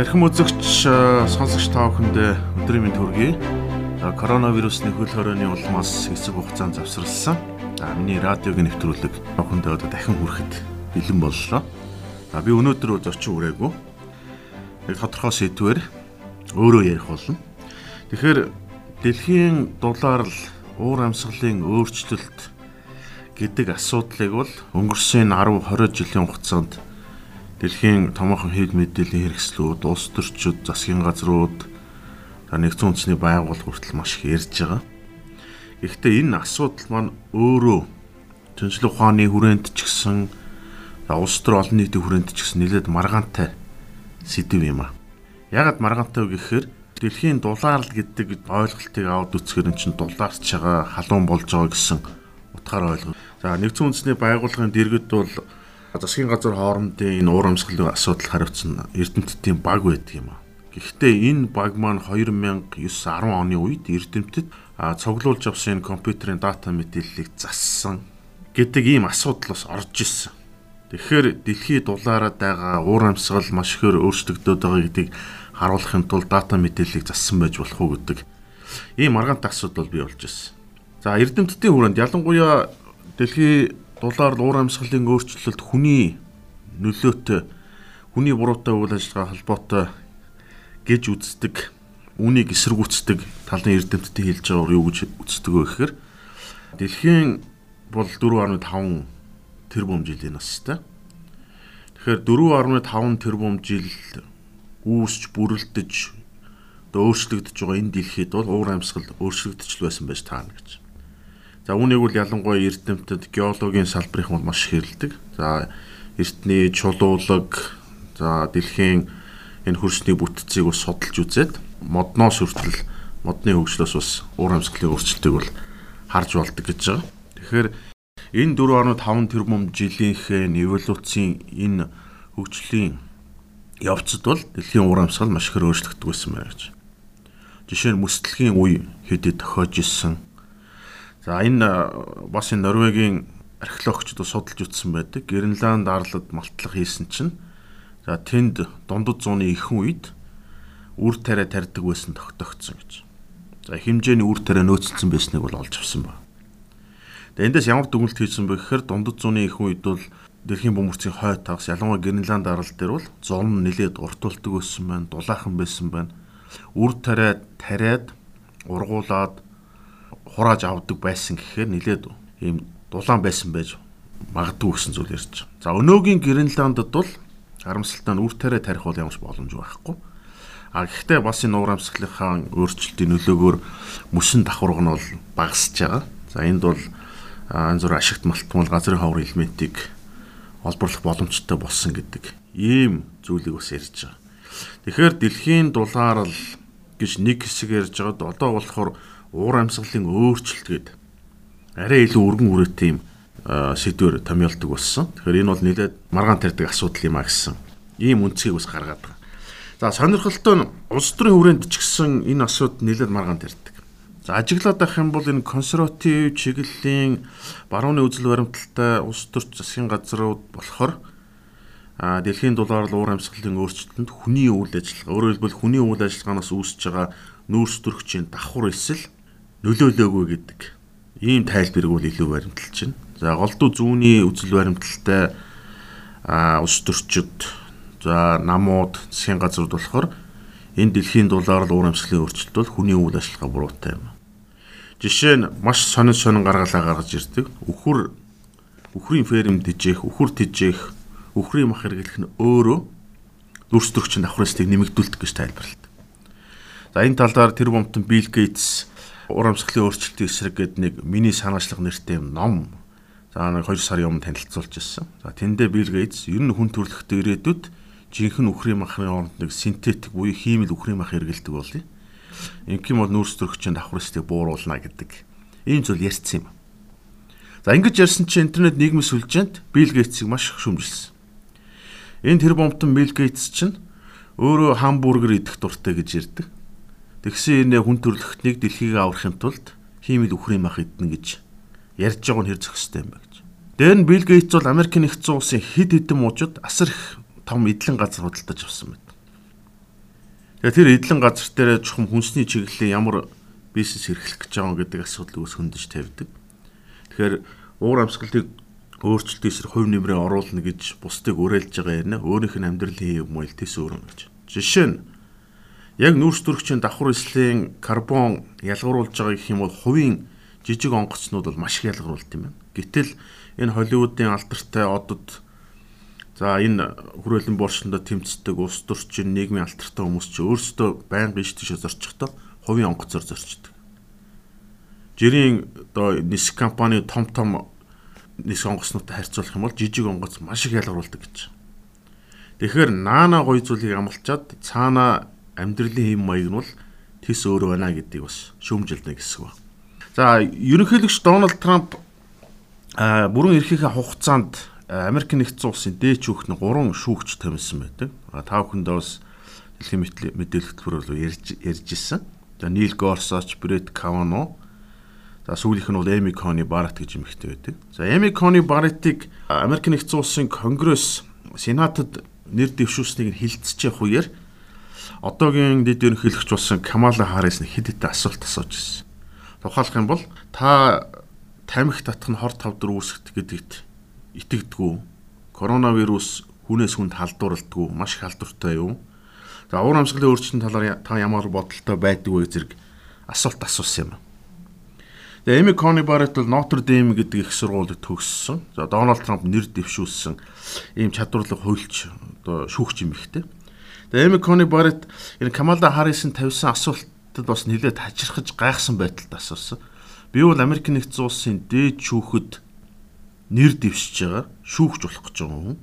Эрхэм үзэгч сонсогч та бүхэндээ өдрийн мэнд хүргэе. Коронавирусны хөл хорионы улмаас хэсэг хугацаанд завсарласан. За миний радиогийн нэвтрүүлэг бүхэндээ одоо дахин хүрэхэд бэлэн боллоо. За би өнөөдөр зочин үрээгүй. Яг тодорхой сэдвэр өөрөө ярих болно. Тэгэхээр дэлхийн дулаар л уур амьсгалын өөрчлөлт гэдэг асуудлыг бол өнгөрсөн 10 20 жилийн хугацаанд дэлхийн томоохон хэв мэдээллийн хэрэгслүүд, улс төрчид, засгийн газрууд, нэгдсэн үндэсний байгууллага хүртэл маш их ярьж байгаа. Гэхдээ энэ асуудал маань өөрөө тэнцлэг ухааны хүрээнд ч гэсэн улс төр олон нийтийн хүрээнд ч гэсэн нэлээд маргаантай сэдв юм а. Ягаад маргаантай вэ гэхээр дэлхийн дулаарл гэдэг ойлголтыг аваад үзэхээр эн чинь дулаарч байгаа, халуун болж байгаа гэсэн утгаар ойлгоо. За нэгдсэн үндэсний байгууллагын дэргэд бол засгийн газар хоорондын энэ уур амьсгалын асуудал хариуцсан эрдэмтдийн баг байдаг юм а. Гэхдээ энэ баг маань 2009 10 оны үед эрдэмтэд цуглуулж авсан энэ компьютерийн дата мэдээллийг зассан гэдэг ийм асуудал бас орж ирсэн. Тэгэхээр дэлхийд дулаараад байгаа уур амьсгал маш ихээр өөрчлөгдөд байгаа гэдгийг харуулахын тулд дата мэдээллийг зассан байж болох уу гэдэг ийм маргаантай асуудал бий болж ирсэн. За эрдэмтдийн хүрээнд ялангуяа дэлхийн дулаар уур амьсгалын өөрчлөлт хүний нөлөөтэй хүний буруутай үйл ажиллагаа холбоотой гэж үздэг үнийг эсэргүүцдэг талын эрдэмтдийн хэлж байгаагаар юу гэж үздэг вэ гэхээр дэлхийн бол 4.5 тэрбум жилийн настай. Тэгэхээр 4.5 тэрбум жил үүсч бүрлдэж одоо өөрчлөгдөж байгаа энэ дэлхийд бол уур амьсгал өөрчлөгдөж байсан байж таарна гэж. За үүнийг бол ялангуяа эрдэмтэд геологийн салбарынх нь маш хэрэлдэг. За эртний чулуулаг за дэлхийн энэ хөрсний бүтцийг бас судалж үзээд модноос хүртэл модны хөгжлөөс бас уур амьсгалын өөрчлөлтийг бол харж болдог гэж байгаа. Тэгэхээр энэ 4.5 тэрбум жилийнхээ эволюцийн энэ хөгжлийн явцад бол дэлхийн уур амьсгал маш их өөрчлөгдөж байсан байна гэж. Жишээ нь мөсдлөгийн үе хэдий тохиож исэн За энэ бас энэ Норвегийн археологчдод судалж утсан байдаг. Гренланд арлад малтлах хийсэн чинь за тэнд дундад зууны ихэнх үед үр тариа тарьдаг байсан тогтогдсон гэж. За хэмжээний үр тариа нөөцлсөн байсныг бол олж авсан ба. Тэгээ эндээс ямар дүгнэлт хийсэн бэ гэхээр дундад зууны ихэнх үед бол дэлхийн бөмбөрцийн хой тагс ялангуяа Гренланд арал дээр бол зун нэлээд уртулдаг байсан байна, дулаахан байсан байна. Үр тариа тариад ургуулад хурааж авдаг байсан гэхээр нилээд ийм дулаан байсан байж магадгүй гэсэн зүйл ярьж байгаа. За өнөөгийн Гренландд бол харамсалтай нь үр тариа тарих бол ямарч боломж байхгүй. А гэхдээ бас энэ уур амьсгалынхаа өөрчлөлтийн нөлөөгөөр мөсөн давхарга нь бол багасж байгаа. За энд бол янз бүр ашигт малтмал газрын ховор элементийг олборлох боломжтой болсон гэдэг ийм зүйлийг бас ярьж байгаа. Тэгэхээр дэлхийн дулаарл гэж нэг хэсэг ярьж байгаад одоо болохоор уур амьсгалын өөрчлөлт гээд арай илүү өргөн үрээтэй юм сэдвэр томьёолдог болсон. Тэгэхээр энэ бол нэлээд маргаан тарьдаг асуудал юм а гэсэн ийм үнцгийг бас гаргаад байгаа. За сонирхолтой нь улс төрийн хүрээнд ч гэсэн энэ асуудал нэлээд маргаан тарьдаг. За ажиглаад авах юм бол энэ консерватив чиглэлийн барууны үзэл баримталтай улс төрч засгийн газрууд болохоор а дэлхийн дулаар уур амьсгалын өөрчлөлтөнд хүний үйл ажиллагаа өөрөөр хэлбэл хүний үйл ажиллагаанаас үүсэж байгаа нүүрс төрөгчийн давхар эсэл нөлөөлөөгүй гэдэг ийм тайлбарыг бол илүү баримталж байна. За голдуу зүүнний үзэл баримталтай а ус төрчид за намууд засгийн газрууд болохоор энэ дэлхийн дулаар л уур амьсгалын өөрчлөлт бол хүний үйл ажиллагаа буруутай юм. Жишээ нь маш сонин сонин гаргалаа гаргаж ирдэг. Үхэр үхрийн ферм дижээх, үхэр тижээх, үхрийн мах хэрэглэх нь өөрөө дүрс төрөгчийн давхрын нэмэгдүүлдэг гэж тайлбарладаг. За энэ талаар тэр бомтон Билл Гейтс ур амьсгалын өөрчлөлтийн эсрэг гэдэг нэг миний санаачлах нэртэй ном за нэг 2 сарын өмнө танилцуулж ирсэн. За тэндээ Bill Gates ер нь хүн төрөлхтөө ирээдүйд жинхэнэ үхрийн махын оронд нэг синтетик буюу химэл үхрийн мах хэрэгэлдэг болъё. Ингээм бол нүүрс төрөгчийн давхрастыг бууруулна гэдэг ийм зүйл ярьсан юм. За ингэж ярьсан чинь интернет нийгмийн сүлжээнд Bill Gates-ийг маш их шүмжилсэн. Энэ тэр бомтон Bill Gates чинь өөрөө хамбургер идэх дуртай гэж ярьдаг. Тэгсэн энэ хүн төрлөختнийг дэлхийг аврахын тулд хиймэл үхрийн мах идэнэ гэж ярьж байгаа нь хэр зохистой юм бэ гэж. Дээр нь Билл Гейтс бол Америк нэгдсэн улсын хэд хэдэн мужид асар их том эдлэн газар худалдаж авсан байна. Тэгээ тэр эдлэн газар дээр чухам хүнсний чиглэлийн ямар бизнес эрхлэх гэж байгаа гэдэг асуудал ус хөндөж тавьдаг. Тэгэхээр уур амьсгалыг өөрчлөлт эсрэг хувь нэмрээ оруулна гэж бусдыг уриалж байгаа юм. Өөрийнх нь амьдралын юм уу тэс өөрөн гэж. Жишээ нь яг нүүрс төрөгчийн давхар эслийн карбон ялгаруулж байгаа гэх юм бол хувийн жижиг онгоцнууд бол маш их ялгаруулт юм байна. Гэтэл энэ Холливуудын алдартай одод за энэ хүрээлэн боршиндоо тэмцдэг улс төрчин нийгмийн алдартай хүмүүс ч өөрсдөө байнга биш тийш зорчихдоо хувийн онгоцоор зорчдог. Жирийн одоо ниск компани том том ниск онгоцнуудтай харьцуулах юм бол жижиг онгоц маш их ялгаруулдаг гэж. Тэгэхээр наана гоё зүйлийг амлчаад цаана амьдралын хэм маяг нь бол тис өөр байна гэдгийг бас шүүмжилнэ гэсэн үг. За ерөнхийлөгч Дональд Трамп бүрэн эрхийнхээ хугацаанд Америк нэгдсэн улсын дээч хүүхний 3 шүүгч томилсон байдаг. Та бүхэндээ бас дэлхийн мэдээлэл төлбөр бол ярьж ярьж ирсэн. За Нил Горсоч, Брэд Кавано. За сүүлийнх нь бол Эми Кони Барат гэж эмэгтэй байдаг. За Эми Кони Баратыг Америк нэгдсэн улсын Конгресс Сенатад нэр дэвшүүлснийг явах үеэр одоогийн дэд ерөнхийлөгч болсон Камала Харрис хэд хэдэн асуулт асууж ирсэн. Тухайлх юм бол та тамхи татах нь хор тавдар үүсгэх гэдэгт итгэдэггүй. Коронавирус хүнээс хүнд халдварлагдгүй, маш их халдвартай юу? За уур амьсгалын өөрчлөлтийн талаар та ямар бодолтой байдаг вэ зэрэг асуулт асуусан юм. Тэгээ Эми Кони Барретт бол Нотр Дэм гэдэг их сургуульд төгссөн. За Дональд Трамп нэр дэвшүүлсэн ийм чадварлаг хуульч одоо шүүгч юм ихтэй. Тэгээ Эми Кони Барретт энэ Камала Харрисын тавьсан асуултад бас нэлээд хачирхаж гайхсан байдалд асуусан. Би бол Америк нэгдсэн улсын дээд шүүхэд нэр дэвшиж байгаа шүүгч болох гэж байгаа хүн.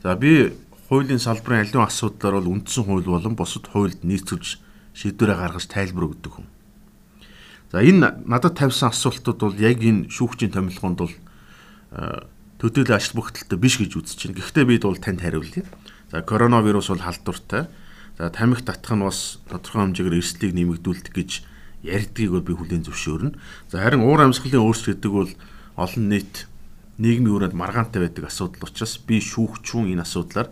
За би хуулийн салбарын аливаа асуудлаар бол үндсэн хууль болон бусад хуульд нийцүүлж шийдвэрээ гаргаж тайлбар өгдөг хүн. За энэ надад тавьсан асуултууд бол яг энэ шүүгчийн томилгоонд бол төдийлөн ажил бүгдэлтэй биш гэж үзэж байна. Гэхдээ бид бол танд хариулъя. За коронавирус бол халдвартай. За тамхи татах нь бас тодорхой хэмжээгээр эрсдлийг нэмэгдүүлдэг гэж ярьдгийг бол би хүлээн зөвшөөрнө. За харин уур амьсгалын өөрчлөлт гэдэг бол олон нийт нийгмийн өрөөнд маргаантай байдаг асуудал учраас би шүүгчүүн энэ асуудлаар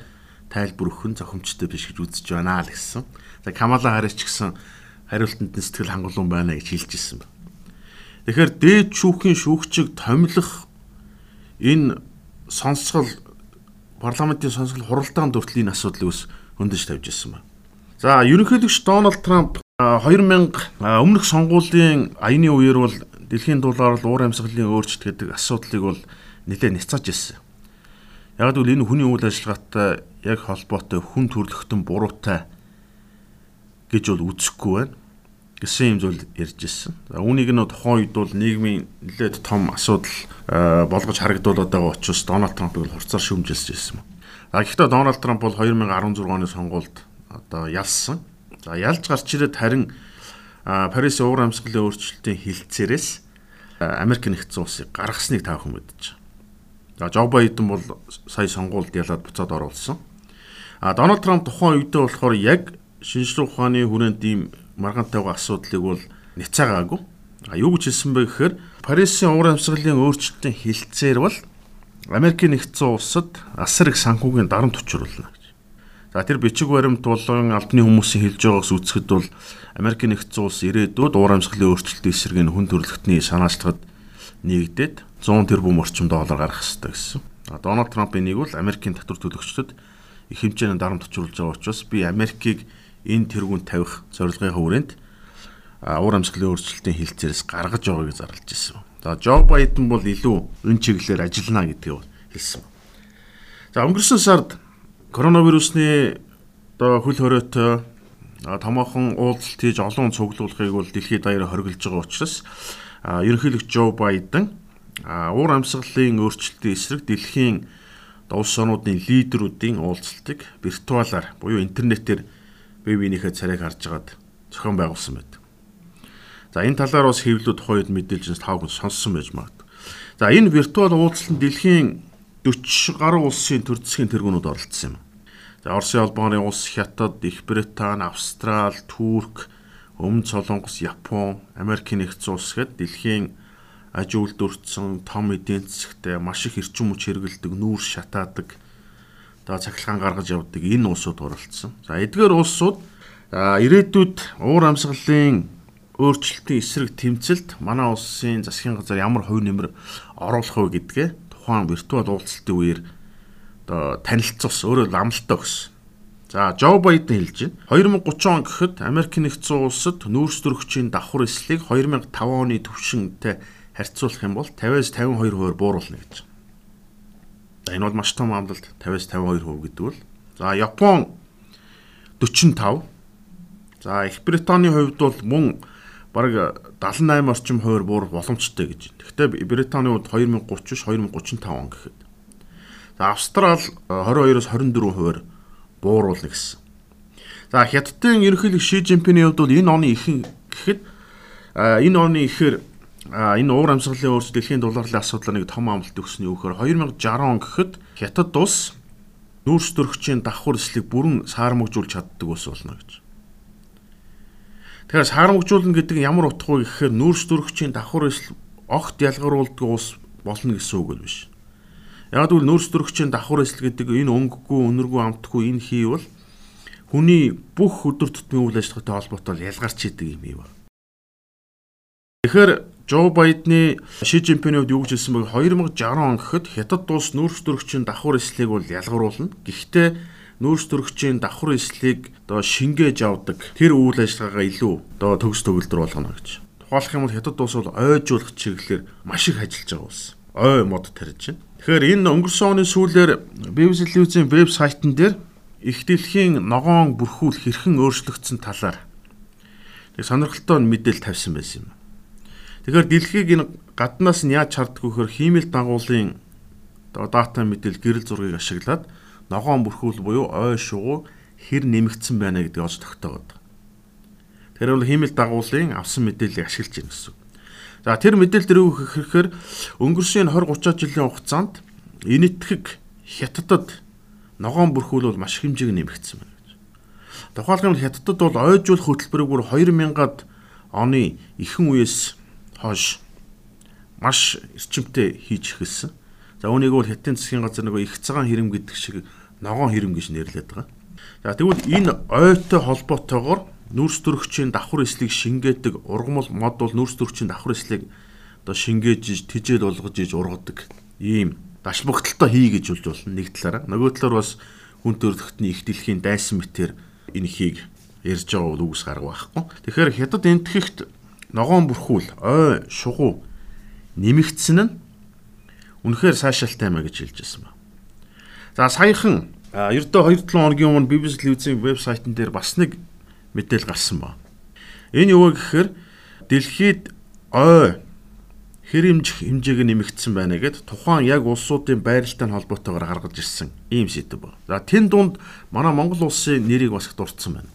тайлбар өгөх нь зохимжтой биш гэж үзэж байна л гэсэн. За Камала Харис ч гэсэн хариултанд нь сэтгэл хангалуун байна гэж хэлж ирсэн ба. Тэгэхээр дээд шүүхийн шүүгчийг томилох энэ сонсгол парламентын сонсгол хуралдаан дүртэл энэ асуудлыг ус хөндөж тавьж ирсэн байна. За ерөнхийлөгч Дональд Трамп 2000 өмнөх сонгуулийн аяны үеэр бол дэлхийн дулаар уур амьсгалын өөрчлөлт гэдэг асуудлыг бол нэлээд няцааж ирсэн. Яг л энэ хүний үйл ажиллагаатай яг холбоотой хүн төрлөختөн буруутай гэж бол үзэхгүй байна гэсэн юм зүйл ярьж ирсэн. За үүнийг нь тухайн үед бол нийгмийн нэлээд том асуудал болгож харагдуулаад байгаа учраас Дональд Трампыг хурцаар шүүмжилж ирсэн. За гэхдээ Дональд Трамп бол 2016 оны сонгуульд одоо ялсан. За ялж гарч ирээд харин Парис уур амьсгалын өөрчлөлтийн хилцээрээс Америк нэгдсэн улсыг гаргасныг та бүхэн мэдэж байгаа. За Жо Байден бол сая сонгуульд ялаад буцаад оруулсан. А Дональд Трамп тухайн үедээ болохоор яг шинжлэх ухааны хүрээнд ийм маргаантайгаа асуудлыг бол няцаагаагүй. А юу гэж хэлсэн бэ гэхээр Парисын уур амьсгалын өөрчлөлтийн хилцээр бол Америкийн нэгдсэн улсад асар их санхүүгийн дарамт учруулна гэж. За тэр бичиг баримт болон албаны хүмүүсийн хэлж байгаагаас үзэхэд бол Америкийн нэгдсэн улс ирээдүйд уур амьсгалын өөрчлөлтийн эсрэг нь хүн төрөлхтний санаачлагад нэгдээд 100 тэрбум орчим доллар гаргах хэрэгтэй гэсэн. Дональд Трамп энийг бол Америкийн татвар төлөгчдөд их хэмжээний дарамт учруулж байгаа учраас би Америкийг энэ тэргүүнд тавих зорилгын хүрээнд уур амьсгалын өөрчлөлтийн хилцээрээс гаргаж байгааг зарлж ирсэн. За Жо Байден бол илүү энэ чиглэлээр ажиллана гэдгийг хэлсэн. За өнгөрсөн сард коронавирусны одоо хөл хоройтой томоохон уулзалт хийж олон цуглуулгыг бол дэлхийд даяар хоригдж байгаа учраас ерөнхийлөгч Жо Байден уур амьсгалын өөрчлөлтийн эсрэг дэлхийн улс орнуудын лидерүүдийн уулзалтыг виртуалаар буюу интернетээр бие биенийхээ царайг харж агаад зохион байгуулсан байдаг. За энэ талаар бас хэвлүүд хоёуд мэдээлж хүн сонссон байж магадгүй. За энэ виртуал уулзалтанд дэлхийн 40 гаруй улсын төр засгийн тэргүүнүүд оролцсон юм. За Оросын холбооны улс, Хятад, Их Британи, Австрал, Турк, Өмнөд Солонгос, Япон, Америкийн нэгдсэн улс гээд дэлхийн аж үйлдвэрчсэн том эдийн засгт маш их эрчим хүч хэрэгэлдэг, нүүр шатаадаг, одоо цахилгаан гаргаж явдаг энэ улсууд оролцсон. За эдгээр улсууд За ирээдүйд уур амьсгалын өөрчлөлтийн эсрэг тэмцэлд манай улсын засгийн газар ямар хувь нэмэр оруулах вэ гэдгээ тухайн виртуал уулзалтын үеэр одоо танилцуулсан өөрөөр амлалтаа өгсөн. За Жо Байден хэлж байна. 2030 он гэхэд Америк нэгдсэн улсад нүүрс төрөгчийн давхар эслийг 2005 оны төвшинтэй харьцуулах юм бол 50-аас 52% бууруулна гэж. За энэ бол маш том амлалт 50-аас 52% гэдэг бол. За Япон 45. За Их Британий хувьд бол мөн бараг 78 орчим хувиар буур боломжтой гэж. Гэхдээ Британий хувьд 2030-ш 2035 он гэхэд. За Австрал 22-оос 24 хувиар бууруулна гэсэн. За Хятадын ерөнхийлөг Ши Жинпиний хувьд бол энэ оны ихэнх гэхэд энэ оны ихээр энэ уур амьсгалын өөрчлөлт дэлхийн дулааллын асуудлаар нэг том амлалт өгсөний үхээр 2060 он гэхэд Хятад улс нүүрс төрөгчийн давхар эслийг бүрэн саармөгжүүлж чаддаг ус болно гэж. Тэгэхээр саармөгжүүлнэ гэдэг нь ямар утга вэ гэхээр нүүрс төрөгчийн давхар эсл огт ялгаруулдаг ус болно гэсэн үг л биш. Яг л нөөц төрөгчийн давхар эсэл гэдэг энэ өнгөгүй, өнөргүй амтгүй энэ хийвэл хүний бүх өдөр тутмын үйл ажиллагаатай холбоотой ялгарч идэг юм юм. Тэгэхээр Жо Байдны Ши Жинпиний хувьд юу гэж хэлсэн бэ? 2060 он гэхэд Хятад улс нүүрс төрөгчийн давхар эслийг бол ялгаруулна. Гэхдээ нүүрс төрөгчийн давхар эслийг одоо шингээж авдаг тэр үйл ажиллагаагаа илүү одоо төгс төгөлдөр болгоно гэж. Тухайлх юм бол Хятад улс бол ойжуулах чиглэлээр маш их ажиллаж байгаа улс. Ой мод тарьж байна. Тэгэхээр энэ өнгөрсөн оны сүүлээр BBC телевизийн вебсайтн дээр их дэлхийн ногоон бүрхүүл хэрхэн өөрчлөгдсөн талаар тэг сонирхолтой мэдээлэл тавьсан байсан юм. Тэгэхээр дэлхийг энэ гаднаас нь яаж чарддаг вөхөр хиймэл дагуулын дата мэдээлэл гэрэл зургийг ашиглаад ногоон бүрхүүл буюу ой шугуу хэр нэмэгдсэн байна гэдгийг олж тогтоогод. Тэр бол хиймэл дагуулын авсан мэдээллийг ашиглаж байна гэсэн. За тэр мэдээлэл дээр юу гэхээр өнгөрсөн 20 30 жилийн хугацаанд энэтхэг хятадд ногоон бүрхүүл бол маш хэмжээг нэмэгдсэн байна гэж. Тухайлбал хятадд бол ойжуулах хөтөлбөрийг бүр 2000-ад оны ихэнх үеэс хойш маш эрчимтэй хийж эхэлсэн. За үүнийг бол хятадын засгийн газар нөгөө их цагаан хэрэм гэдэг шиг ногоон хэрэм гэж нэрлэдэг байгаа. За тэгвэл энэ ойтой холбоотойгоор нүүрс төрөгчийн давхар эслийг шингээдэг ургамал мод бол нүүрс төрөгчийн давхар эслийг одоо шингээж тижэл болгож иж ургадаг ийм даш бүгдэлтэй хий гэж болж болно нэг талаараа нөгөө талаар бас хүн төрөлхтний их дэлхийн дайсан мэтэр энэ хийг ярьж байгаа бол үгс гарга байхгүй. Тэгэхээр хятад энтхэгт ногоон бүрхүүл ой шугуу нэмэгдсэн нь үнэхээр сайшаалтай маа гэж хэлж байсан ба. За саяхан ердөө 2-7 хоногийн өмнө BBC телевизийн вебсайтн дээр бас нэг мэдээл гарсан ба. Энэ юу гэхээр дэлхийд ой хэрэмж хэмжээг нэмэгдсэн байна гэд тухайн яг улсуудын байралтай холбоотойгоор гаргаж ирсэн ийм сэдв ба. За тэн дунд манай Монгол улсын нэрийг бас дурдсан байна.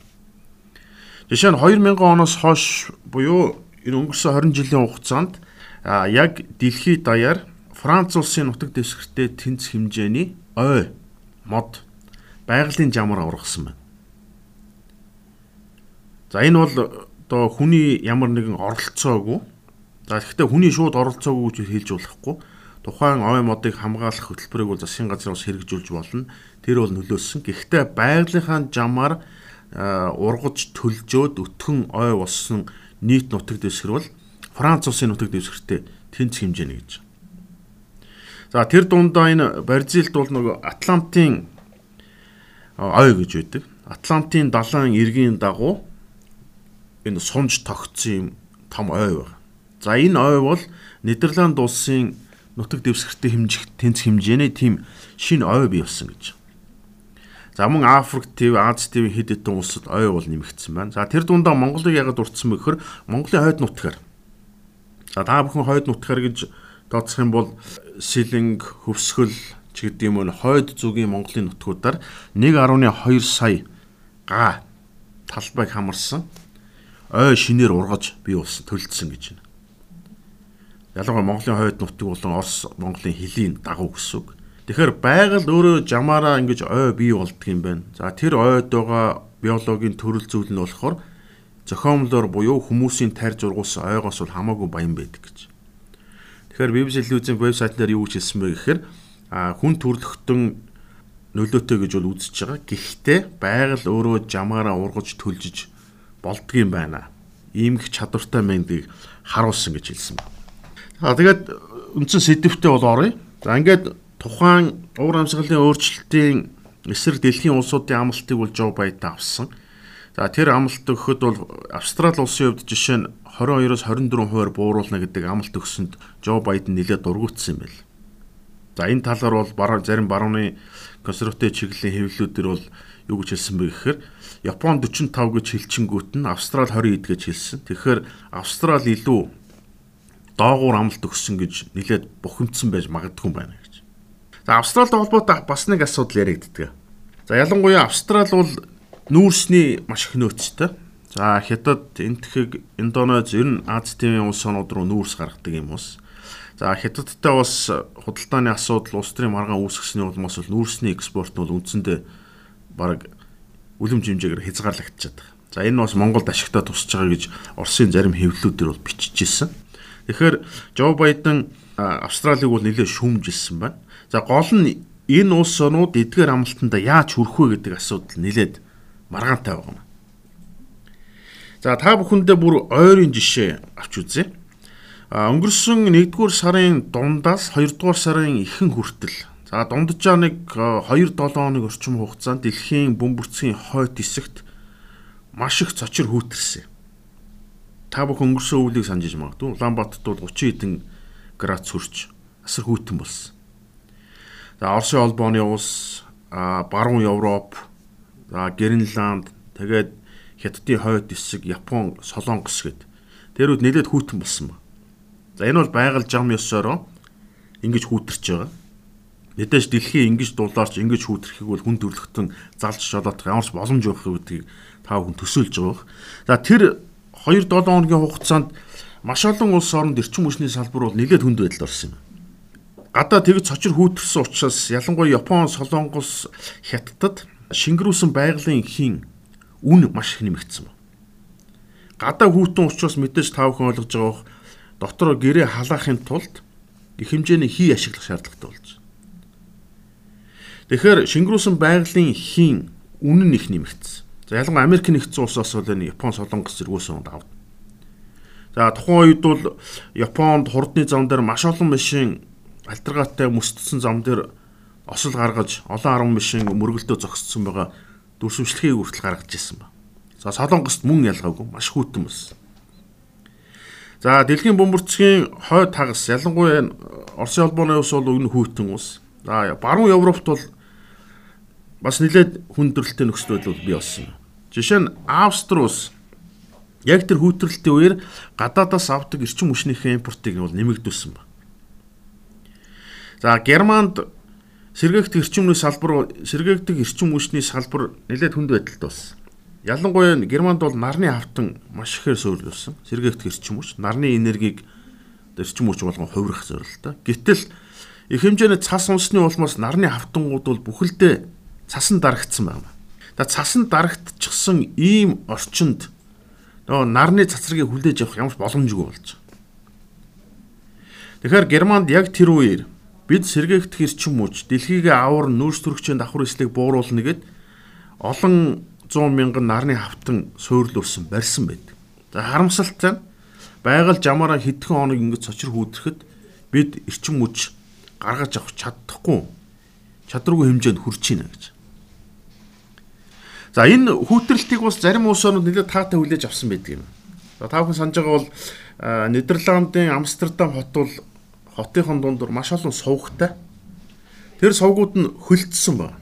Жишээ нь 2000 оноос хойш буюу энэ өнгөрсөн 20 жилийн хугацаанд яг дэлхийд даяар Франц улсын нутаг дэвсгэртэй тэнц хэмжээний ой мод байгалийн жамаар ургасан байна. За энэ бол одоо хүний ямар нэгэн оролцоогүй. За гэхдээ хүний шууд оролцоогүй гэж хэлж болохгүй. Тухайн ой модыг хамгаалах хөтөлбөрийг бол засгийн газраас хэрэгжүүлж болно. Тэр бол нөлөөсөн. Гэхдээ байгалийнхаа жамаар ургаж төлжөөд өтгөн ой болсон нийт нутаг дэвсгэр бол Франц улсын нутаг дэвсгэртэй тэнц хэмжээний гэж. За тэр дундаа энэ Бразилд бол нөгөө Атлантын ой гэж байдаг. Атлантын далайн эргийн дагуу энэ сунж тогтсон юм том ой байна. За энэ ой бол Нидерланд улсын нутаг дэвсгэртэй хэмжих тэнц хэмжээний тийм шинэ ой бий болсон гэж. За мөн Африк төв, Аз төв хэд хэдэн улсад ой бол нэмэгдсэн байна. За тэр дундаа Монголыг ягаад дурдсан бэ гэхээр Монголын хойд нутгаар. За та бүхэн хойд нутгаар гэж тооцох юм бол Сэлэнг, Хөвсгөл ч гэдэг юм уу хойд зүгийн Монголын нутгуудаар 1.2 сая га талбайг хамарсан ой шинээр ургаж бий болсон төлөлдсөн гэж байна. Ялангуяа Монголын хойд нутаг болон Орос Монголын хөлийн дагуу гэсэн үг. Тэгэхээр байгаль өөрөө жамаараа ингэж ой бий болдго юм байна. За тэр ойд байгаа биологийн төрөл зүйл нь болохоор зохиомлоор буюу хүмүүсийн тарж ургуулсан ойгоос бол хамаагүй баян байдаг гэж. Тэгэхээр BBC телевизийн вебсайт дээр юу гэж хэлсэн бэ гэхээр хүн төрлөختөн нөлөөтэй гэж бол үзэж байгаа. Гэхдээ байгаль өөрөө жамаараа ургаж төлжиж болдгийм байна. Иймх чадвартай мэндийг харуулсан гэж хэлсэн байна. За тэгээд үндсэн сэдвтэ бол оръё. За ингээд тухайн уур амьсгалын өөрчлөлтийн эсрэг дэлхийн улсуудын амлалтыг бол Жо Байден авсан. За тэр амлалт өгөхөд бол Австрали улсын хувьд жишээ нь 22-оос 24 хувиар бууруулна гэдэг амлалт өгсөнд Жо Байден нэлээд дургуутсан юм байна. За энэ талаар бол баруун зарим барууны консерватив чиглэлийн хэвлэлүүдээр бол юу гэж хэлсэн бэ гэхээр Япон 45 гэж хэлчингүүт нь Австрали 20 гэж хэлсэн. Тэгэхээр Австрали илүү доогуур амлалт өгсөн гэж нэлээд бухимдсан байж магадгүй байна гэж. За Австралид холбоотой бас нэг асуудал яригддаг. За ялангуяа Австрали бол нүүрсний маш их нөөцтэй. За Хятад, Энтхэг, Индонез ер нь Азийн улс орнууд руу нүүрс гаргадаг юм уус. За Хятадтай бас худалдааны асуудал улс төрийн маргаан үүсгэсний улмаас бол нүүрсний экспорт нь бол үндсэндээ баг үлэм жимжээгээр хязгаарлагдчихад байна. За энэ бас Монголд ашигтай тусч байгаа гэж Оросын зарим хэвлэлүүдээр бол бичижсэн. Тэгэхээр Жо Байден Австралиг бол нэлээд шүүмжилсэн байна. За гол нь энэ улс орнууд эдгээр амлалтанда яаж хүрэх вэ гэдэг асуудал нэлээд маргаантай байгаа юм. За та бүхэндээ бүр ойрын жишээ авч үзье. А өнгөрсөн 1-р сарын дундаас 2-р сарын ихэнх хүртэл за дунджаа нэг 2-7 хоног орчим хугацаанд дэлхийн бөмбөрцгийн хойд хэсэгт маш их цочир хүүтэрсэн. Та бүхэн өнгөрсөн өвлийг санджиж магадгүй. Улаанбаатарт бол 30 хэдэн градус хүрч асар хүйтэн болсон. За Оросын холбооны улс, баруун Европ, За Гренланд тэгээд Хятадын хойд хэсэг, Япон, Солонгос гэд тэрүүд нэлээд хүүтэн болсон ба. За энэ бол байгаль зам ёсороо ингэж хүүтэрч байгаа. Мэдээж дэлхийн ингэж дулаарч ингэж хүүтрэхийг бол хүн төрлөختөн залж шолоодох ямарч боломж байх гэдгийг та бүхэн төсөөлж байгаа. За тэр 2-7 хоногийн хугацаанд маш олон улс оронд эрчим хүчний салбар бол нэлээд хүнд байдалд орсон юм. Гадаа тэгж цочир хүүтэрсэн учраас ялангуяа Япон, Солонгос, Хятадд шингэрүүлсэн байгалийн хийн үн маш их нэмэгдсэн байна. Гадаа хүүтэн учраас мэдээж та бүхэн ойлгож байгаа бох дотор гэрээ халаахын тулд их хэмжээний хий ашиглах шаардлагатай болж байна. Тэгэхээр шингэрүүлсэн байгалийн хийн үн нь их нэмэгдсэн. За ялангуяа Америк нэгдсэн улсаас бол энэ Япон солонгос зэргүүсэн унд авд. За тухайн үед бол Японд хурдны зам дээр маш олон машин альтергатай мөсдсөн зам дээр осол гаргаж олон арван машин мөргөлдөө зогссон байгаа дүрсвчлэгийг хүртэл гаргаж ирсэн ба. За Солонгост мөн ялгаагүй маш хүйтэн болсон. За дэлхийн бөмбөрцгийн хойд хагас ялангуяа Оросын холбооны ус бол өгнө хүйтэн ус. За баруун Европт бол бас нэлээд хүндрэлтэй нөхцөл байдал бий болсон. Жишээ нь Австри ус яг тэр хүүтрэлтийн үеэр гадаадаас авдаг эрчим хүчнийхээ импортыг бол нэмэгдүүлсэн ба. За Германд сэргээгдэх эрчимний салбар сэргээгдэх эрчим хүчний салбар нэлээд хүнд байдалд болсон. Ялангуяа Германд бол нарны хавтан маш ихээр суурилсан. Сэргээгдэх эрчим хүч, нарны энергийг эрчим хүч болгон хувирах зорилттой. Гэтэл их хэмжээний цас унсны улмаас нарны хавтангууд бол бүхэлдээ цасан дарагдсан байна. За цасан дарагдчихсан ийм орчинд нөгөө нарны цацрагийг хүлээж авах ямар боломжгүй болж байгаа. Тэгэхээр Германд яг тэр үеэр бид сэргээгдэх эрчим хүч дэлхийгээ авар нөөц төрөгчийн давхар эслийг бууруулна гэд олон 100 мянган нарны хавтан суйрлуулсан барьсан байдаг. За харамсалтай байгаль жамаараа хэдхэн хоног ингэж цочир хүүдрэхэд бид эрчим хүч гаргаж авах чаддахгүй чадваргүй хэмжээнд хүрч байна гэж. За энэ хүүтрэлтийг бас зарим улс орнууд нэлээд таатай хүлээж авсан байдаг юм. За та бүхэн санаж байгаа бол Нидерландын Амстердам хот бол хотынхон дундуур маш олон сувгтай. Тэр сувгууд нь хөлдсөн байна.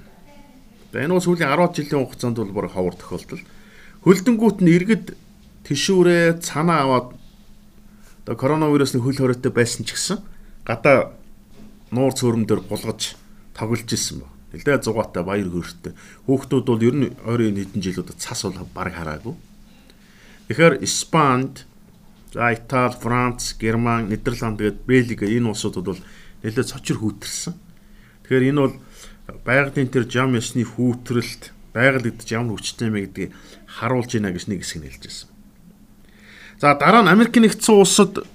Энэ бол сүүлийн 10 жилийн хугацаанд бол бүр ховор тохиолдол. Хөлдөнгүүт нь иргэд тишүүрээ цанаа аваад одоо коронавирусны хөл хоройтой байсан ч гэсэн гадаа нуур цөөрөмдөр булгаж тоглож исэн ба. Нэлээд зугаатай баяр хөөртэй. Хүүхдүүд бол ер нь ойрын хэдэн жилүүдэд цас бол баг хараагүй. Тэгэхээр Испанд За Итали, Франц, Герман, Нидерланд гээд Бельги энэ улсуудад бол нэлээд цочир хүүтэрсэн. Тэгэхээр энэ бол байгалийн тэр жам ясны хүүтрэлт байгаль гэдэж ямар хүчтэй юм гэдгийг харуулж байна гэж нэг хэсэг нь хэлж байсан. За дараа нь Америк нэгдсэн улсад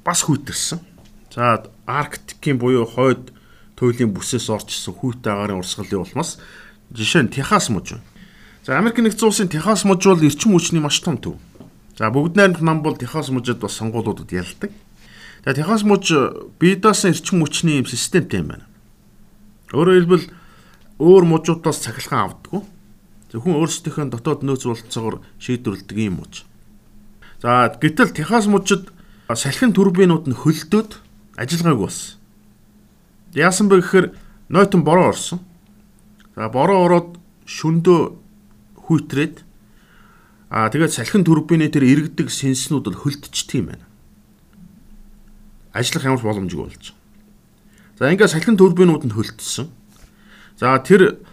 бас хүүтэрсэн. За Арктикийн буюу хойд туйлын бүсээс орчсон хүйтэ агарын урсгалын улмаас жишээ нь Техас мужи. За Америк нэгдсэн улсын Техас мужи бол эрчим хүчний маш том төв. За бүгд найрамд нам бол Техас мужид бас сонгуулиудад ялдаг. Тэгээ Техас муж бие даасан эрчим хүчний юм системтэй юм байна. Өөрөөр хэлбэл өөр мужуудаас цахилгаан авдаггүй. Зөвхөн өөрсдийнхөө дотоод нөөц бололцоогоор шийдвэрлэдэг юм муж. За гэтэл Техас мужид салхин турбинууд нь хөлдөөд ажиллагаагүй болсон. Яасан бэ гэхээр нойтон бороо орсон. За бороо ороод шөндөө хүйтрээд Аа тэгээд салхин турбины тэр иргэдэг сэнснүүд бол хөлдчихдөг юм байна. Ажиллах ямар боломжгүй болж. За ингээд салхин турбинууд нь хөлдсөн. За тэр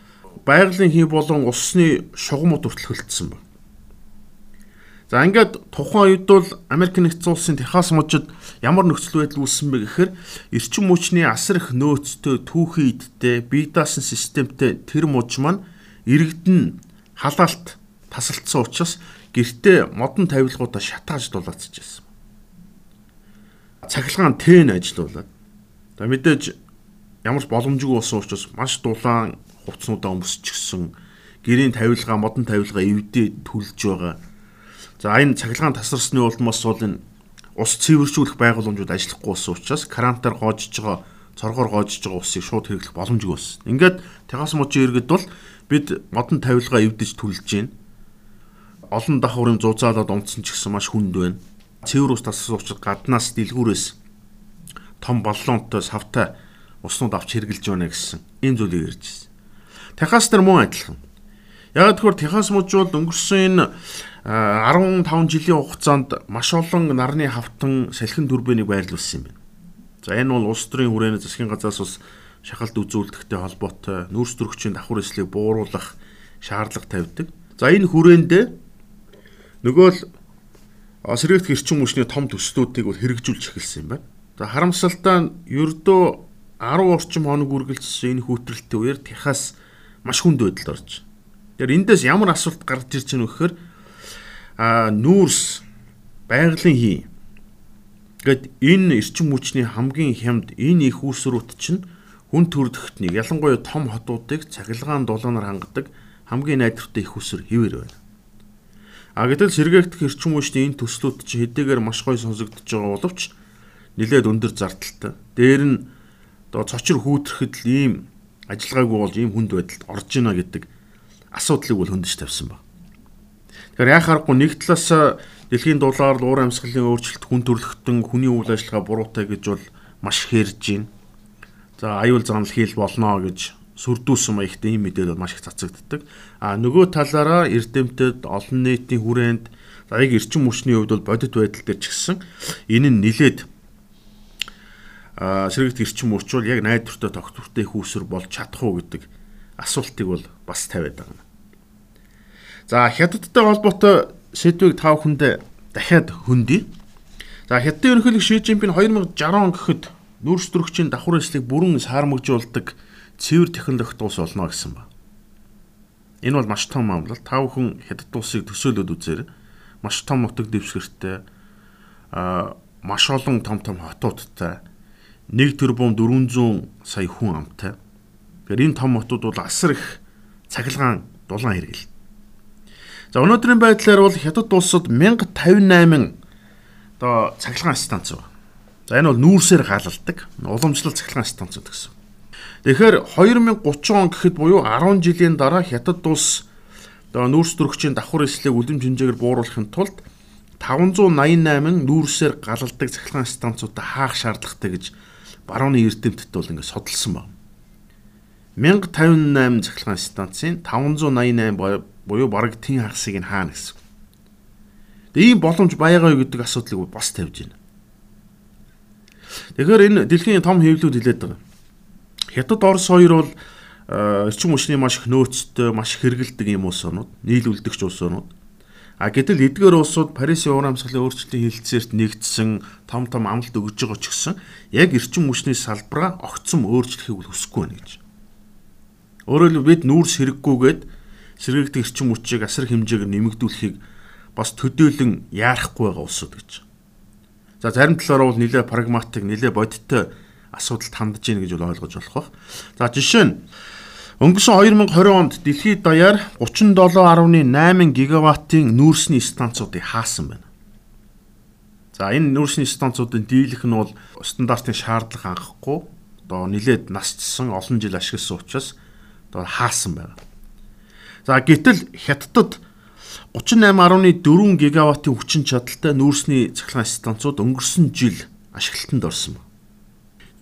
байгалийн хий болон усны шугамуд хүртэл хөлдсөн байна. За ингээд тухайн үед бол Америк нэгдсэн улсын Техас мужид ямар нөхцөл байдал үүссэн бэ гэхээр эрчим хүчний асар их нөөцтэй түүхий идтэй бие даасан системтэй тэр муж маань иргэдэн халаалт тасалдсан учраас гэртээ модон тавилгуудаа шатааж дулаацчихсан. Цахилгаан тэн ажиллаулаад. За мэдээж ямар ч боломжгүй болсон учраас маш дулаан хувцснуудаа өмсчихсэн. Гэрийн тавилгаа, модон тавилгаа эвдээ түлж байгаа. За энэ цахилгаан тасарсны улмаас бол энэ ус цэвэржүүлэх байгууламжууд ажиллахгүй болсон учраас крантаар гоожж байгаа цоргоор гоожж байгаа усыг шууд хэрэглэх боломжгүй болсон. Ингээд Техас мужийн иргэд бол бид модон тавилгаа эвдэж түлж байна олон давхрын зузаалаад унтсан ч гэсэн маш хүнд байна. Цэвэр ус тассан учраас гаднаас дэлгүүрээс том баллонтой савтай уснууд авч хэрглэж байна гэсэн ийм зүйлийг ярьж байна. Техас дээр мөн адилхан. Яг тэгэхээр Техас мужи бол өнгөрсөн энэ 15 жилийн хугацаанд маш олон нарны хавтан салхин дүрбэнийг байрлуулсан юм байна. За энэ бол улс төрийн хүрээний засгийн газраас бас шахалт үзүүлэлттэй холбоотой нүүрс төрөгчийн давхар эслийг бууруулах шаардлага тавьдаг. За энэ хүрээндээ Нөгөө л сэргээгт эрчим хүчний том төслүүдийг бол хэрэгжүүлж эхэлсэн юм байна. За харамсалтай нь ердөө 10 орчим хоног үргэлжилсэн энэ хүүтрэлтийн үеэр Техас маш хүнд байдалд орж. Тэгэхээр эндээс ямар асуулт гарч ирж байгаа гэхээр а нүүрс байгалийн хий. Гэт энэ эрчим хүчний хамгийн хямд энэ их үүсрүүт чинь хүн төрөлхтнийг ялангуяа том хотуудыг цахилгаан дулаанаар хангадаг хамгийн найдвартай их усэр хിവэр байна. А гэтэл сэргээгдэх эрчим хүчний энэ төслүүд чи хэдийгээр маш гоё сонсогдож байгаа боловч нэлээд өндөр зардалтай. Дээр нь одоо цочор хүүтрэхэд л ийм ажиллагаагүй болж ийм хүнд байдалд орж ийна гэдэг асуудлыг бол хөндөж тавьсан ба. Тэгэхээр яа харахгүй нэг талаас дэлхийн дулаар уур амьсгалын өөрчлөлт хүн төрөлхтөн хүний үйл ажиллагаа буруутай гэж бол маш хэрж байна. За аюул занал хийл болно гэж сүрдүүлсэн маягтай ийм мэдээлэл маш их цацагддаг. А нөгөө талаараа эрдэмтэд олон нийтийн хүрээнд за яг эрчим хүчний хувьд бол бодит байдал дээр ч гэсэн энэ нь нилээд а сэргэгт эрчим хүч бол яг найдвартай тогтвортой их үүсвэр болж чадах уу гэдэг асуултыг бол бас тавиад байгаа юм. За хятадтай холбоотой сэдвийг тав хүндээ дахиад хөндөе. За хятадын ерөнхийлөг Ши Жинпин 2060 он гэхэд нүүрс төрөгчийн давхар эслийг бүрэн саармагжуулдаг цэвэр технологи дуус болно гэсэн ба. Энэ бол маш том амлалт. Та бүхэн хятад улсыг төсөөлөд үзээр маш том нутаг дэвсгэртэй а маш олон том том хотуудтай 1 тэрбум 400 сая хүн амтай. Тэгэхээр энэ том хотууд бол асар их цахилгаан дулаан хэрэгэл. За өнөөдрийн байдлаар бол хятад улсад 1058 одоо цахилгаан станц байна. За энэ бол нүүрсээр галалдаг уламжлал цахилгаан станцууд гэсэн. Тэгэхээр 2030 он гэхэд буюу 10 жилийн дараа хятад улс нүүрс төрөгчийн давхар эслийг үлэм хэмжээгээр бууруулахын тулд 588 нүүрсээр галалдаг цахилгаан станцуудаа хаах шаардлагатай гэж барууны эрдэмтдд бол ингээд судалсан байна. 1058 цахилгаан станцын 588 буюу бараг тэн хагасыг нь хаана гэсэн. Тэгээ ийм боломж байгаа юу гэдэг асуудлыг бас тавьж байна. Тэгэхээр энэ дэлхийн том хэвлүүд хэлээд байгаа. Хятад Орос хоёр бол эрчим хүчний маш их нөөцтэй, маш хэрэгэлдэг юм улсууд, нийлүүлдэгч улсууд. А гэтэл эдгээр улсууд Парисын уур амьсгалын өөрчлөлтийн хилцээрт нэгдсэн том том амлалт өгж байгаа ч гэсэн яг эрчим хүчний салбараа огцом өөрчлөхийг бол хүсэхгүй байна гэж. Өөрөөр хэлбэл бид нүүрс хэрэггүйгээд сэргэгдэх эрчим хүчийг асар хэмжээгээр нэмэгдүүлэхийг бас төдөөлөн яарахгүй байгаа улсууд гэж. За зарим талаараа бол нэлээд прагматик, нэлээд бодиттой асуудалд хандж ийн гэж ойлгож болох бах. За жишээ нь өнгөрсөн 2020 онд дэлхийд даяар 37.8 гигаваттын нүүрсний станцуудыг хаасан байна. За энэ нүүрсний станцуудын дийлэх нь бол стандартын шаардлага анхахгүй одоо нилээд насчсан олон жил ашигласан учраас одоо хаасан байна. За гэтэл хятадд 38.4 гигаваттын хүчин чадалтай нүүрсний цахилгаан станцууд өнгөрсөн жил ашиглалтанд орсон байна.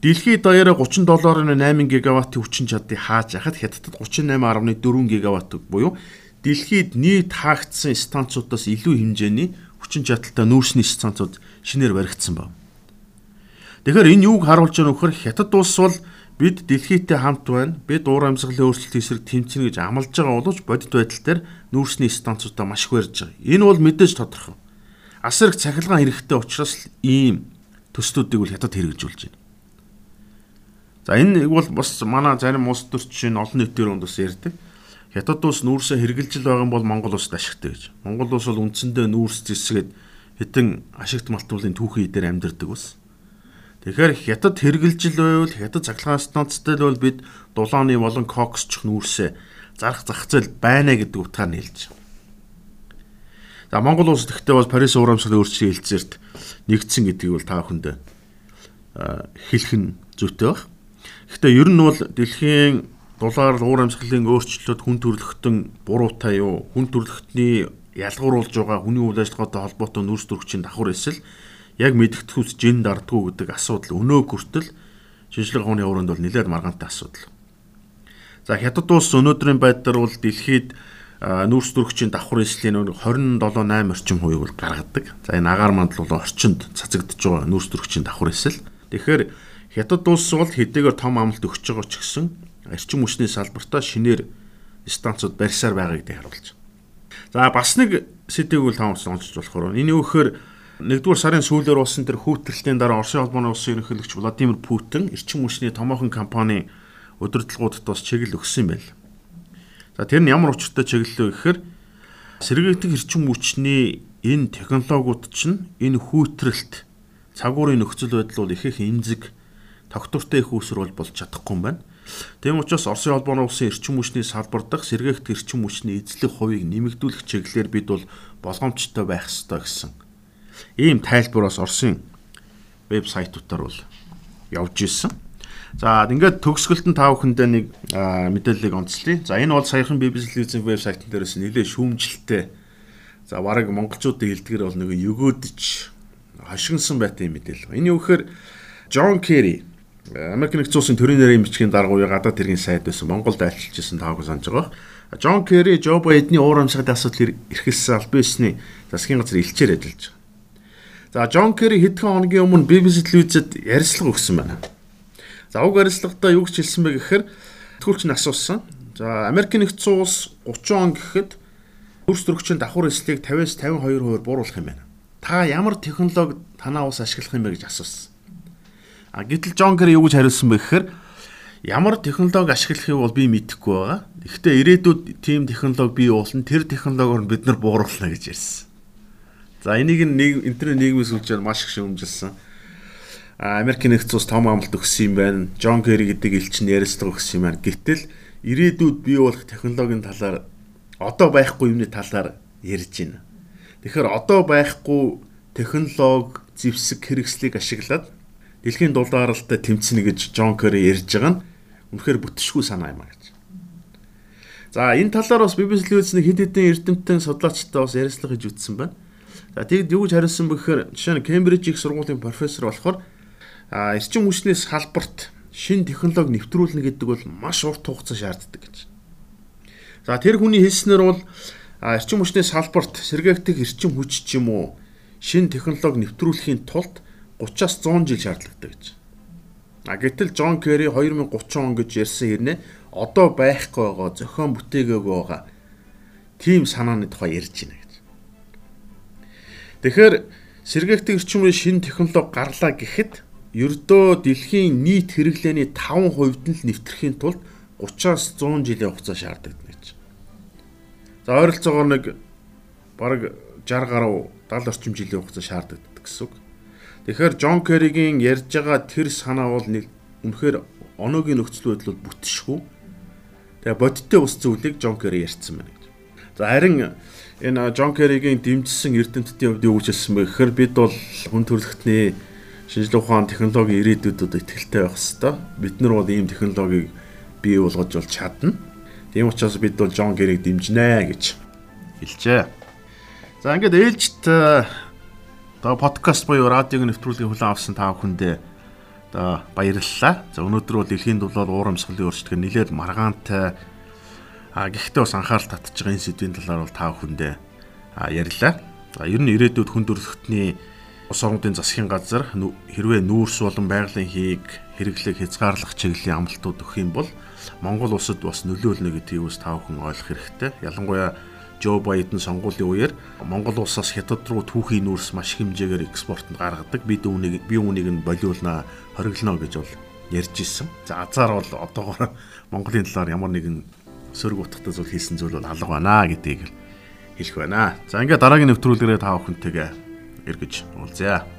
Дэлхийд даяараа 37.8 гигаваттын хүчин чадлыг хааж яхад хятадд 38.4 гигаватт буюу дэлхийд нийт хаагдсан станцуудаас илүү хэмжээний хүчин чадалтай нүүрсний станцууд шинээр баригдсан байна. Тэгэхээр энэ юуг харуулж байгаа нөхөр хятад улс бол бид дэлхийтэй хамт байна. Бид уур амьсгалын өөрчлөлт эсрэг тэмцэнэ гэж амлаж байгаа боловч бодит байдал дээр нүүрсний станцуудаа маш их барьж байгаа. Энэ бол мэдээж тодорхой. Асар их цахилгаан хэрэгтэй учраас ийм төслүүдийг бол хятад хэрэгжүүлж байна. За энэ бол бас манай зарим улс төрчин олон нийтээр өнд бас ярьдаг. Хятад улс нүүрсээ хэрглэж байгаа бол Монгол улсд ашигтай гэж. Монгол улс бол үндсэндээ нүүрс зэсгээд хэдэн ашигт малтуулын түүхий дээр амьдардаг ус. Тэгэхээр хятад хэрглэж байвал хятад цахилгаан станцтай л бол бид дулааны болон коксч нүүрсээ зарах зах зээл байна гэдэг утгаар нийлж. За Монгол улс гэхдээ бол Парис уурамсгалын өөрчлөлтийн хэлцээрт нэгдсэн гэдгийг бол та бүхэнд хэлэх нь зүйтэй баг. Гэхдээ ер нь бол дэлхийн дулаар уур амьсгалын өөрчлөлтөд хүн төрөлхтөн буруутай юу? Хүн төрөлхтний ялгууруулж байгаа хүний үйл ажиллагаатай холбоотой нүүрс төрөгчийн давхар эсэл яг мэдгэдэгхүйс жин дардггүй гэдэг асуудал өнөө хүртэл шинжлэх ухааны өрөөнд бол нэлээд маргаантай асуудал. За хятад улс өнөөдрийн байдлаар бол дэлхийд нүүрс төрөгчийн давхар эслийн 27.8 орчим хувийг бол гаргадаг. За энэ агаар мандал бол орчинд цацагдж байгаа нүүрс төрөгчийн давхар эсэл. Тэгэхээр хятад улс бол хэдийгээр том амлалт өгч байгаа ч гэсэн эрчим хүчний салбартаа шинээр станцууд барьсаар байгаа гэдгийг харуулж. За бас нэг сэдвийг үл таамагч онцлж болохоор энэ юу гэхээр нэгдүгээр сарын сүүлээр болсон тэр хүүтрэлтийн дараа Оросын холбооны улсын ерөнхийлөгч Владимир Путин эрчим хүчний томоохон компани удирдлагуудад бас чиглэл өгсөн байна. За тэр нь ямар учиртай чиглэл вэ гэхээр сэргээгдэх эрчим хүчний энэ технологиуд чинь энэ хүүтрэлт цагуурын нөхцөл байдал бол их их эмзэг тогтвортой их үүсвэр бол болж чадахгүй юм байна. Тэм учраас Оросын холбооны улсын эрчим хүчний салбар дахь сэргээгт эрчим хүчний эзлэх хувийг нэмэгдүүлэх чиглэлээр бид бол болгоомжтой байх ёстой гэсэн ийм тайлбараас Оросын вебсайтуудаар бол явж ирсэн. За ингээд төгсгөлд нь та бүхэндээ нэг мэдээллийг онцлие. За энэ бол саяхан BBC телевизийн вебсайтн дээрээс нэлээд шүүмжлэлтэй. За бараг монголчуудын хэлдгэр бол нэг өгөөдөж хашигнсан байт юм мэдээлэл. Энэ юу гэхээр Джон Керри Америк нэгдсэн улсын төрийн нэрийн бичгийн даргууя гадаад хэргийн сайд байсан Монголд айлчилж исэн тааг санаж байгаа. Джон Керри Жо Байдны уур амьсгалын асуудал эрхэлсэн албан ёсны засгийн газар илчээр ажиллаж байгаа. За Джон Керри хэдхэн хоногийн өмнө BBC телевизэд ярилцлага өгсөн байна. За уг ярилцлагадаа юу гэж хэлсэн бэ гэхээр тэтгүүлч нь асуусан. За Америк нэгдсэн улс 30 он гэхэд хөрс төрөгчийн давхар эслийг 50-аас 52% бууруулах юм байна. Та ямар технологи танаа ус ашиглах юм бэ гэж асуусан. А гэтэл Джон Кэр юу гэж хариулсан бэ гэхээр ямар технологи ашиглахыг бол би мэдэхгүй байгаа. Гэхдээ ирээдүйд тийм технологи бий болно. Тэр технологиор бид нар бууруулна гэж ярьсан. За энийг нэг интернет нийгмээс үлжээд маш их шүүмжилсэн. А Америк нэгдсэн улс том амлалт өгсөн юм байна. Джон Кэри гэдэг элчин ярилцлага өгсөн юм байна. Гэтэл ирээдүйд бий болох технологийн талаар одоо байхгүй юмны талаар ярьж байна. Тэгэхээр одоо байхгүй технологи зэвсэг хэрэгслийг ашиглаад дэлхийн дулааралтай тэмцэнэ гэж Джон Керри ярьж байгаа нь үнэхээр бүтшгүй санаа юм а гэж. За энэ талаар бас BBC телевизний хэд хэдэн эрдэмтэн судлаачтай бас ярилцлага хийж үтсэн байна. За тэгэд юу гэж хариулсан бэ гэхээр жишээ нь Кембриж их сургуулийн профессор болохоор эрчим хүчний салбарт шин технологи нэвтрүүлнэ гэдэг бол маш урт хугацаа шаарддаг гэж. За тэр хүний хэлснээр бол эрчим хүчний салбарт сэргээгдэх эрчим хүч ч юм уу шин технологи нэвтрүүлэхийн тулд 30-аас 100 жил шаардлагатай гэж. А гэтэл Джон Керри 2030 он гэж ярьсан хэрнээ одоо байхгүй байгаа зохион бүтээгээгүй байгаа тийм санааны тухай ярьж байна гэж. Тэгэхээр сэргээгтэй эрчимийн шинэ технологи гарлаа гэхэд ердөө дэлхийн нийт хэрэглээний 5% нь л нэвтрэхийн тулд 30-аас 100 жилийн хугацаа шаардлагатай гэж. За ойролцоогоор нэг бараг 60 гаруй 70 орчим жилийн хугацаа шаардлагатай гэсэн үг. Тэгэхээр Джон Керригийн ярьж байгаа тэр санаа бол нэг үнэхээр оноогийн нөхцөл байдал бол бүтшгүй. Тэгээ бодиттой ус зүйлийг Джон Керри ярьсан байна гэж. За харин энэ Джон Керригийн дэмжсэн эрдэмтдийн хувьд юу гэж хэлсэн бэ гэхээр бид бол хүн төрөлхтний шинжлэх ухаан технологийн ирээдүйдэд итгэлтэй байх хэвээр. Бид нар бол ийм технологиг бий болгож бол чадна. Тийм учраас бид бол Джон Керриг дэмжнэ гэж хэлжээ. За ингээд ээлжид одоо подкаст буюу радиог нэвтрүүлгийн хүлээн авсан та бүхэндээ одоо баярлалаа. За өнөөдөр бол дэлхийн дулаал уурамсгалын өөрчлөлт нэлээд маргаантай а гэхдээ бас анхаарал татж байгаа энэ сэдвийн талаар бол та бүхэндээ ярьлаа. За ер нь ирээдүйд хүн төрөлхтний ус орнуудын засгийн газар хэрвээ нүүрс болон байгалийн хийг хэрэглэх хязгаарлах чиглэлийн амлалтууд өгөх юм бол Монгол улсад бас нөлөөлнө гэдгийг бас та бүхэн ойлгох хэрэгтэй. Ялангуяа Жо Байден сонгуулийн үеэр Монгол улсаас хятад руу түүхийн нүүрс маш хэмжээгээр экспортод гаргадаг. Бид үүнийг би үүнийг нь болиулна, хориглоно гэж бол ярьж исэн. За азар бол одоогоор Монголын талаар ямар нэгэн сөрөг утгатай зүйл хийсэн зүйл бол алга байна гэдгийг хэлэх байна. За ингээд дараагийн нэвтрүүлгээрээ та бүхэнтэйгээ эргэж уулзъя.